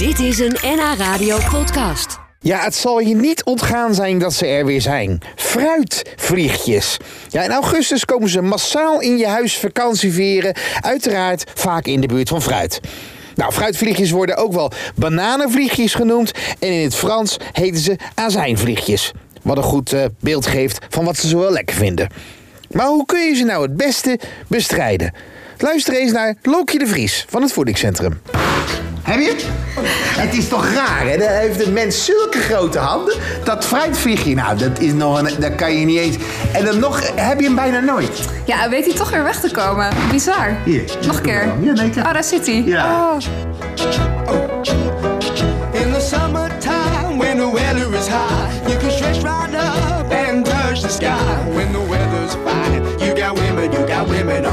Dit is een NH Radio podcast. Ja, het zal je niet ontgaan zijn dat ze er weer zijn. Fruitvliegjes. Ja, in augustus komen ze massaal in je huis vakantie vieren. Uiteraard vaak in de buurt van fruit. Nou, fruitvliegjes worden ook wel bananenvliegjes genoemd. En in het Frans heten ze azijnvliegjes. Wat een goed eh, beeld geeft van wat ze zo wel lekker vinden. Maar hoe kun je ze nou het beste bestrijden? Luister eens naar Lokje de Vries van het Voedingscentrum. Heb je het? Het is toch raar, hè? Dan heeft een mens zulke grote handen. Dat fruitvliegje, nou, dat is nog een... Dat kan je niet eens... En dan nog heb je hem bijna nooit. Ja, weet hij toch weer weg te komen. Bizar. Hier. Nog een keer. Ja, nee, kijk. Oh, daar zit hij. Ja. Oh.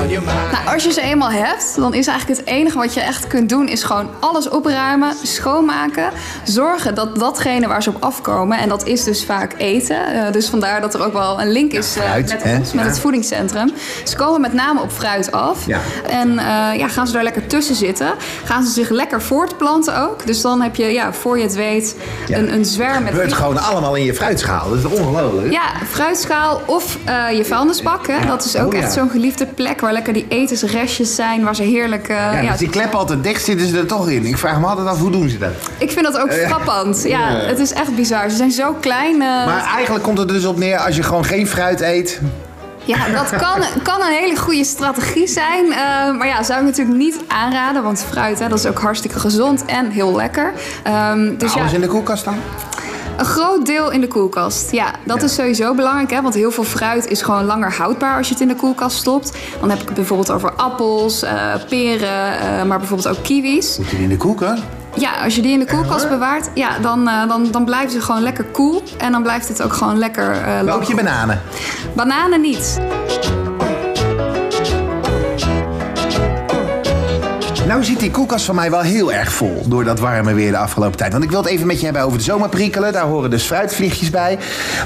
On your mind. Nou, als je ze eenmaal hebt, dan is eigenlijk het enige wat je echt kunt doen... is gewoon alles opruimen, schoonmaken. Zorgen dat datgene waar ze op afkomen... en dat is dus vaak eten. eh, dus vandaar dat er ook wel een link is eh, fruit, met hè? ons, met Ja. het voedingscentrum. Ze komen met name op fruit af. Ja. En eh, ja, gaan ze daar lekker tussen zitten. Gaan ze zich lekker voortplanten ook. Dus dan heb je, ja, voor je het weet, Ja. een, een zwerm met... Het gebeurt gewoon allemaal in je fruitschaal. Dat is ongelooflijk? Ja, fruitschaal of eh, je vuilnisbak. Hè? Dat is ook Oh, echt zo'n geliefde plek waar lekker die etensrestjes zijn, waar ze heerlijk. eh, Ja, ja, dus die klep altijd dicht zitten ze er toch in. Ik vraag me altijd af, hoe doen ze dat? Ik vind dat ook frappant. Ja, het is echt bizar. Ze zijn zo klein. eh, Maar eigenlijk komt het er dus op neer, als je gewoon geen fruit eet... Ja, dat kan, kan een hele goede strategie zijn. maar ja, zou ik natuurlijk niet aanraden. Want fruit, hè, dat is ook hartstikke gezond en heel lekker. Ehm, dus ja, Alles in de koelkast dan? Een groot deel in de koelkast. Ja, dat Ja. is sowieso belangrijk. Hè? Want heel veel fruit is gewoon langer houdbaar als je het in de koelkast stopt. Dan heb ik het bijvoorbeeld over appels, eh, peren, eh, maar bijvoorbeeld ook kiwis. Moet je in de koelkast? Ja, als je die in de koelkast bewaart, ja, dan, eh, dan, dan blijven ze gewoon lekker koel. En dan blijft het ook gewoon lekker Maar ook je bananen. Bananen niet. Nou zit die koelkast van mij wel heel erg vol door dat warme weer de afgelopen tijd. Want ik wil het even met je hebben over de zomerprikkelen. Daar horen dus fruitvliegjes bij.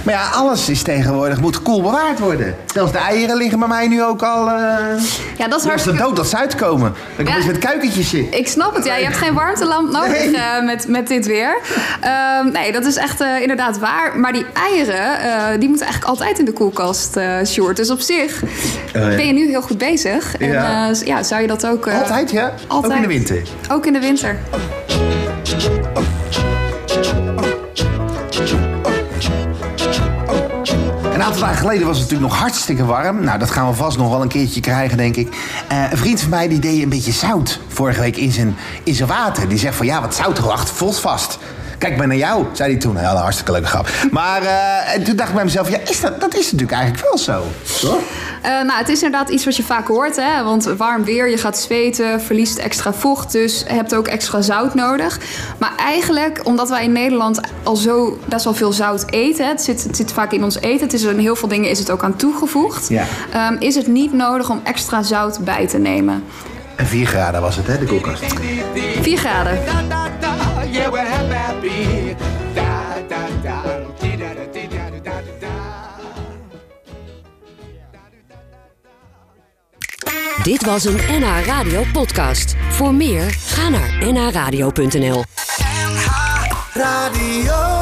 Maar ja, alles is tegenwoordig moet koel bewaard worden. Zelfs de eieren liggen bij mij nu ook al... eh Ja, dat is hartstikke... dood dat ze uitkomen. Dan kan Ja. je met kuikentjes zitten. Ik snap het, ja. Je hebt geen warmtelamp nodig Nee. eh, met, met dit weer. Ehm, nee, dat is echt eh, inderdaad waar. Maar die eieren, die moeten eigenlijk altijd in de koelkast, Sjoerd. Dus op zich ja. ben je nu heel goed bezig. En Ja. zou je dat ook... Altijd, ja? Altijd. Ook in de winter. Ook in de winter. Een aantal dagen geleden was het natuurlijk nog hartstikke warm. Nou, dat gaan we vast nog wel een keertje krijgen, denk ik. Eh, een vriend van mij die deed een beetje zout vorige week in zijn, in zijn water. Die zegt van, ja, wat zout wacht, voelt vast. Kijk maar naar jou, zei hij toen. Ja, een hartstikke leuke grap. Maar eh, en toen dacht ik bij mezelf, ja, is dat, dat is natuurlijk eigenlijk wel zo. Toch? Eh, nou, het is inderdaad iets wat je vaak hoort, hè? want warm weer, je gaat zweten, verliest extra vocht, dus je hebt ook extra zout nodig. Maar eigenlijk, omdat wij in Nederland al zo best wel veel zout eten, het zit, het zit vaak in ons eten, het is er in heel veel dingen is het ook aan toegevoegd, Ja. ehm, is het niet nodig om extra zout bij te nemen. En 4 graden was het, hè, de koelkast. 4 graden. Da, da, da, yeah, we're happy. Da, da, da, da, da, dee, da, da, da, da. Dit was een NH Radio podcast. Voor meer, ga naar nhradio.nl. Radio.